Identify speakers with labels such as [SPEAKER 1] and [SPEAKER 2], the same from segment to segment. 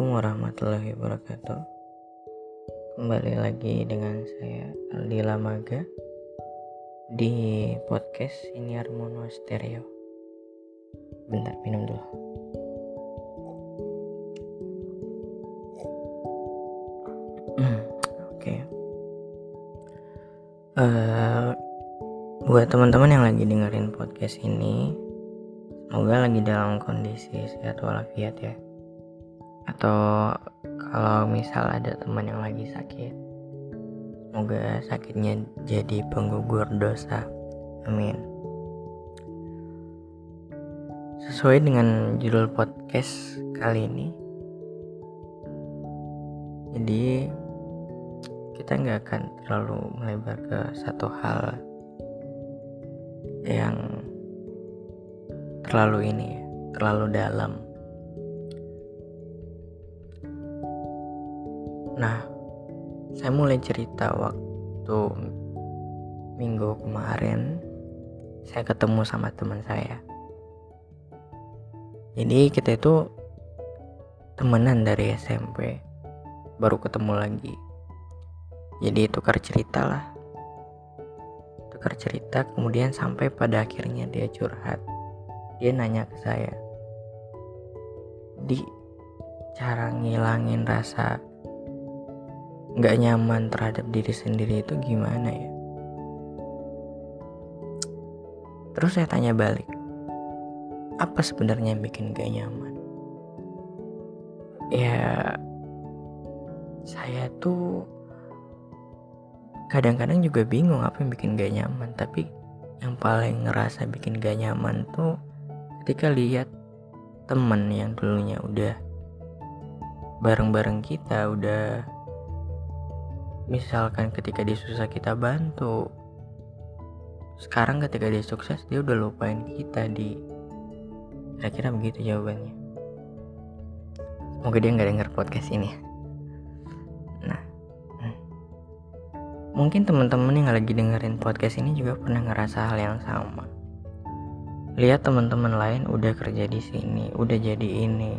[SPEAKER 1] Assalamualaikum warahmatullahi wabarakatuh. Kembali lagi dengan saya Aldi Lamaga Di podcast Siniar Mono Stereo. Bentar minum dulu. Hmm, Oke. Eh, Buat teman-teman yang lagi dengerin podcast ini Semoga lagi dalam kondisi sehat walafiat ya atau kalau misal ada teman yang lagi sakit semoga sakitnya jadi penggugur dosa. Amin. Sesuai dengan judul podcast kali ini jadi kita nggak akan terlalu melebar ke satu hal yang terlalu ini terlalu dalam Nah, saya mulai cerita waktu minggu kemarin saya ketemu sama teman saya. Jadi kita itu temenan dari SMP, baru ketemu lagi. Jadi tukar cerita lah. Tukar cerita kemudian sampai pada akhirnya dia curhat. Dia nanya ke saya. Di cara ngilangin rasa nggak nyaman terhadap diri sendiri itu gimana ya? Terus saya tanya balik, apa sebenarnya yang bikin gak nyaman? Ya, saya tuh kadang-kadang juga bingung apa yang bikin gak nyaman, tapi yang paling ngerasa bikin gak nyaman tuh ketika lihat temen yang dulunya udah bareng-bareng kita, udah misalkan ketika dia susah kita bantu. Sekarang ketika dia sukses dia udah lupain kita di. Kira-kira begitu jawabannya. Semoga dia nggak denger podcast ini. Nah hmm. mungkin teman-teman yang lagi dengerin podcast ini juga pernah ngerasa hal yang sama. Lihat teman-teman lain udah kerja di sini udah jadi ini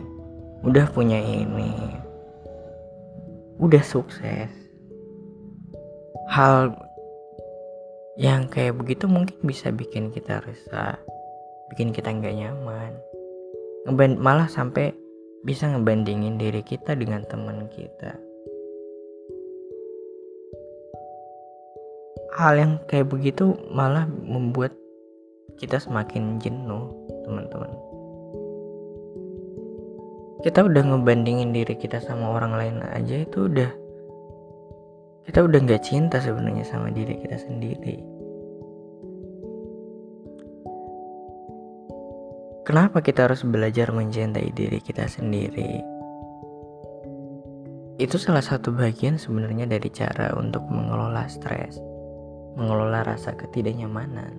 [SPEAKER 1] udah punya ini udah sukses hal yang kayak begitu mungkin bisa bikin kita resah bikin kita nggak nyaman. Ngeband malah sampai bisa ngebandingin diri kita dengan teman kita. Hal yang kayak begitu malah membuat kita semakin jenuh teman-teman. Kita udah ngebandingin diri kita sama orang lain aja itu udah kita udah nggak cinta sebenarnya sama diri kita sendiri. Kenapa kita harus belajar mencintai diri kita sendiri? Itu salah satu bagian sebenarnya dari cara untuk mengelola stres, mengelola rasa ketidaknyamanan.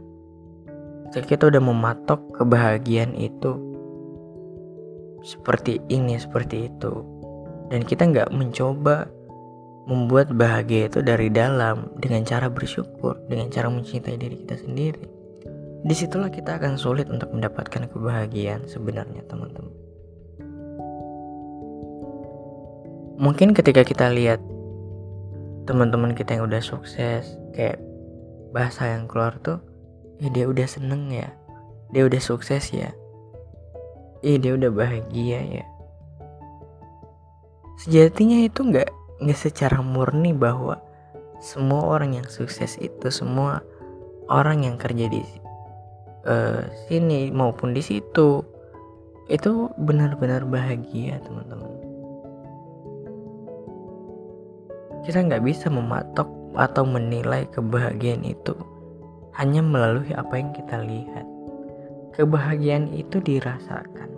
[SPEAKER 1] Ketika kita udah mematok kebahagiaan itu seperti ini, seperti itu, dan kita nggak mencoba membuat bahagia itu dari dalam dengan cara bersyukur, dengan cara mencintai diri kita sendiri. Di situlah kita akan sulit untuk mendapatkan kebahagiaan sebenarnya teman-teman. Mungkin ketika kita lihat teman-teman kita yang udah sukses, kayak bahasa yang keluar tuh, ya dia udah seneng ya, dia udah sukses ya, iya dia udah bahagia ya. Sejatinya itu nggak nggak secara murni bahwa semua orang yang sukses itu semua orang yang kerja di uh, sini maupun di situ. Itu benar-benar bahagia teman-teman. Kita nggak bisa mematok atau menilai kebahagiaan itu hanya melalui apa yang kita lihat. Kebahagiaan itu dirasakan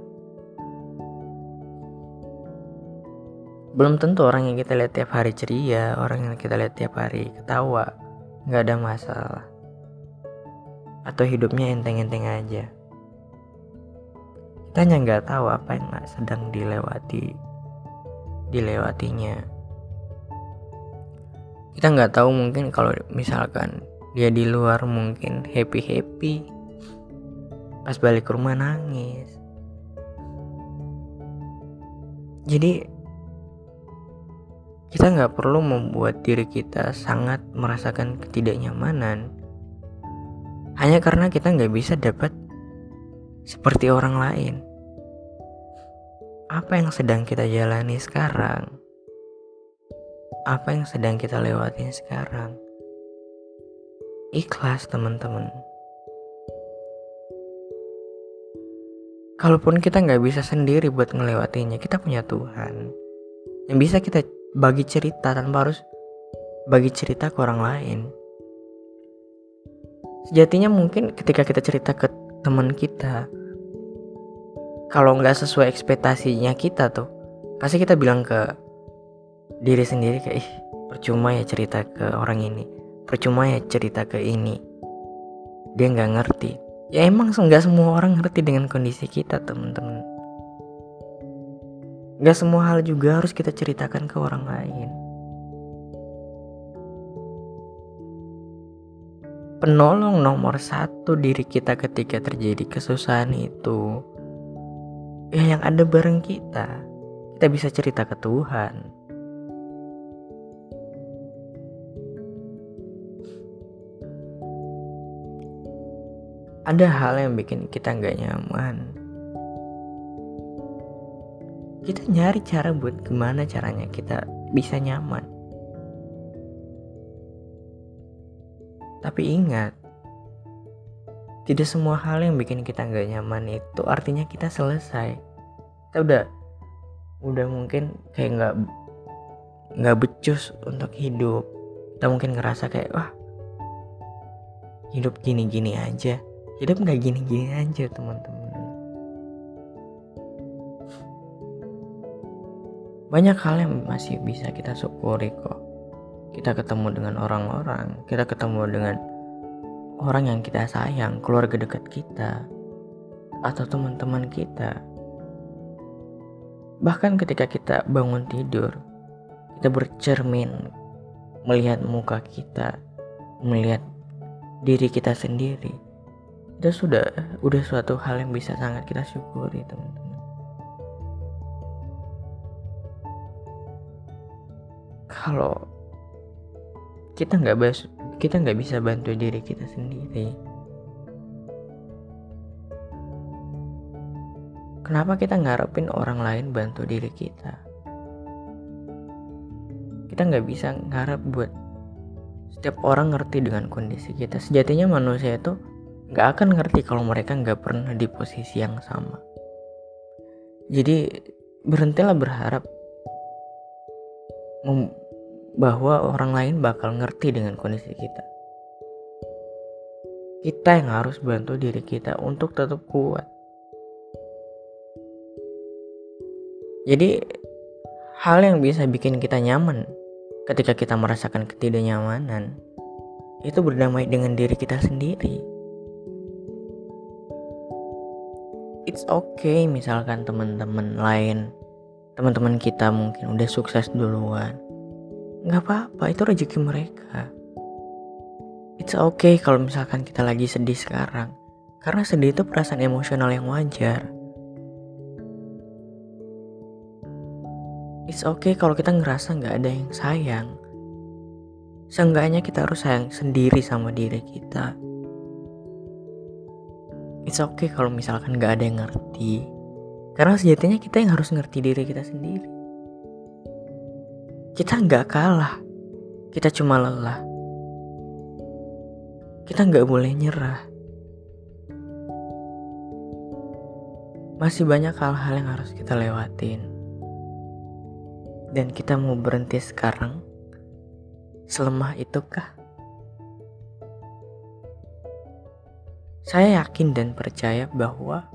[SPEAKER 1] belum tentu orang yang kita lihat tiap hari ceria orang yang kita lihat tiap hari ketawa nggak ada masalah. Atau hidupnya enteng-enteng aja. Kita hanya nggak tahu apa yang sedang dilewati dilewatinya. Kita nggak tahu mungkin kalau misalkan dia di luar mungkin happy happy pas balik ke rumah nangis. Jadi kita nggak perlu membuat diri kita sangat merasakan ketidaknyamanan hanya karena kita nggak bisa dapat seperti orang lain. Apa yang sedang kita jalani sekarang? Apa yang sedang kita lewati sekarang? Ikhlas teman-teman. Kalaupun kita nggak bisa sendiri buat ngelewatinya, kita punya Tuhan yang bisa kita bagi cerita tanpa harus bagi cerita ke orang lain. Sejatinya mungkin ketika kita cerita ke teman kita, kalau nggak sesuai ekspektasinya kita tuh, pasti kita bilang ke diri sendiri kayak ih percuma ya cerita ke orang ini, percuma ya cerita ke ini. Dia nggak ngerti. Ya emang nggak semua orang ngerti dengan kondisi kita teman-teman. Gak semua hal juga harus kita ceritakan ke orang lain. Penolong nomor satu diri kita ketika terjadi kesusahan itu ya yang ada bareng kita. Kita bisa cerita ke Tuhan. Ada hal yang bikin kita nggak nyaman kita nyari cara buat gimana caranya kita bisa nyaman. Tapi ingat tidak semua hal yang bikin kita nggak nyaman itu artinya kita selesai. Kita udah udah mungkin kayak nggak nggak becus untuk hidup. Kita mungkin ngerasa kayak wah hidup gini-gini aja. Hidup nggak gini-gini aja teman-teman banyak hal yang masih bisa kita syukuri kok. Kita ketemu dengan orang-orang kita ketemu dengan orang yang kita sayang keluarga dekat kita atau teman-teman kita. Bahkan ketika kita bangun tidur kita bercermin melihat muka kita melihat diri kita sendiri. Itu sudah udah suatu hal yang bisa sangat kita syukuri teman-teman kalau kita nggak bas kita nggak bisa bantu diri kita sendiri. Kenapa kita ngarepin orang lain bantu diri kita? Kita nggak bisa ngarep buat setiap orang ngerti dengan kondisi kita. Sejatinya manusia itu nggak akan ngerti kalau mereka nggak pernah di posisi yang sama. Jadi berhentilah berharap bahwa orang lain bakal ngerti dengan kondisi kita. Kita yang harus bantu diri kita untuk tetap kuat. Jadi, hal yang bisa bikin kita nyaman ketika kita merasakan ketidaknyamanan itu berdamai dengan diri kita sendiri. It's okay misalkan teman-teman lain, teman-teman kita mungkin udah sukses duluan nggak apa-apa itu rezeki mereka. It's okay kalau misalkan kita lagi sedih sekarang. Karena sedih itu perasaan emosional yang wajar. It's okay kalau kita ngerasa nggak ada yang sayang. Seenggaknya kita harus sayang sendiri sama diri kita. It's okay kalau misalkan nggak ada yang ngerti. Karena sejatinya kita yang harus ngerti diri kita sendiri kita nggak kalah, kita cuma lelah. Kita nggak boleh nyerah. Masih banyak hal-hal yang harus kita lewatin. Dan kita mau berhenti sekarang? Selemah itukah? Saya yakin dan percaya bahwa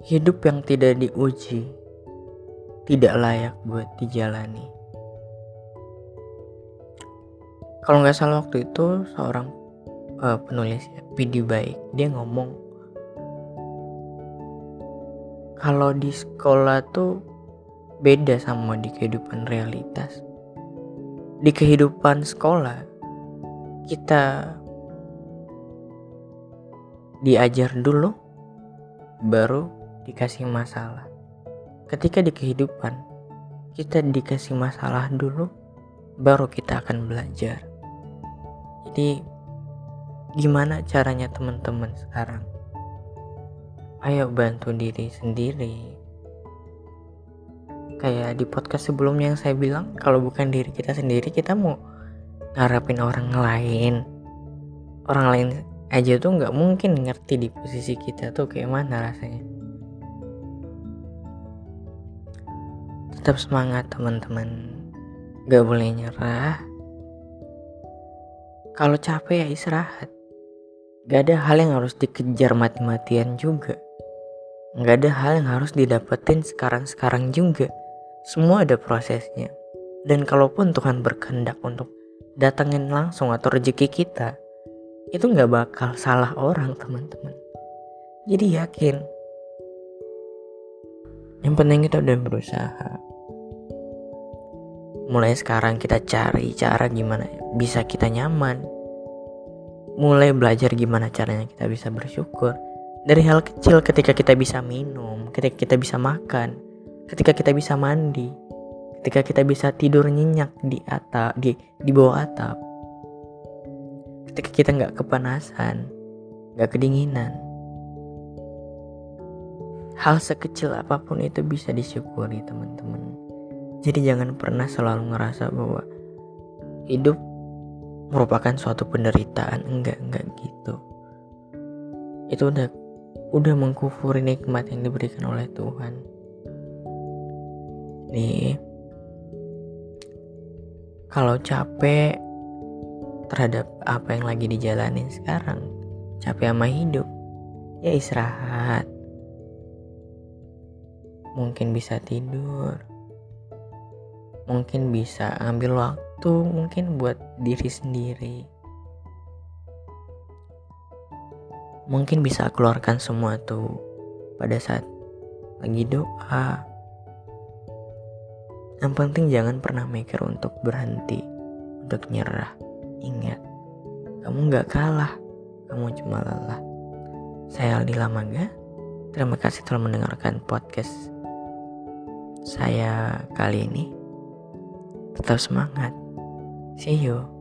[SPEAKER 1] Hidup yang tidak diuji tidak layak buat dijalani. Kalau nggak salah waktu itu seorang uh, penulis video baik dia ngomong kalau di sekolah tuh beda sama di kehidupan realitas. Di kehidupan sekolah kita diajar dulu baru dikasih masalah. ketika di kehidupan kita dikasih masalah dulu baru kita akan belajar. Jadi gimana caranya teman-teman sekarang? Ayo bantu diri sendiri. Kayak di podcast sebelumnya yang saya bilang kalau bukan diri kita sendiri kita mau ngarapin orang lain. Orang lain aja tuh nggak mungkin ngerti di posisi kita tuh kayak mana rasanya tetap semangat teman-teman gak boleh nyerah kalau capek ya istirahat gak ada hal yang harus dikejar mati-matian juga gak ada hal yang harus didapetin sekarang-sekarang juga semua ada prosesnya. Dan kalaupun Tuhan berkehendak untuk datangin langsung atau rezeki kita, itu nggak bakal salah orang teman-teman. Jadi yakin. Yang penting kita udah berusaha. Mulai sekarang kita cari cara gimana bisa kita nyaman. Mulai belajar gimana caranya kita bisa bersyukur. Dari hal kecil ketika kita bisa minum, ketika kita bisa makan, ketika kita bisa mandi, ketika kita bisa tidur nyenyak di atap, di di bawah atap, ketika kita nggak kepanasan, nggak kedinginan. Hal sekecil apa pun itu bisa disyukuri teman-teman. Jadi jangan pernah selalu ngerasa bahwa hidup merupakan suatu penderitaan. Enggak, enggak gitu. Itu udah udah mengkufuri nikmat yang diberikan oleh Tuhan nih kalau capek terhadap apa yang lagi dijalanin sekarang capek sama hidup ya istirahat mungkin bisa tidur mungkin bisa ambil waktu mungkin buat diri sendiri mungkin bisa keluarkan semua tuh pada saat lagi doa yang penting jangan pernah mikir untuk berhenti, untuk nyerah. Ingat, kamu gak kalah, kamu cuma lelah. Saya Aldi Lamaga, terima kasih telah mendengarkan podcast saya kali ini. Tetap semangat. See you.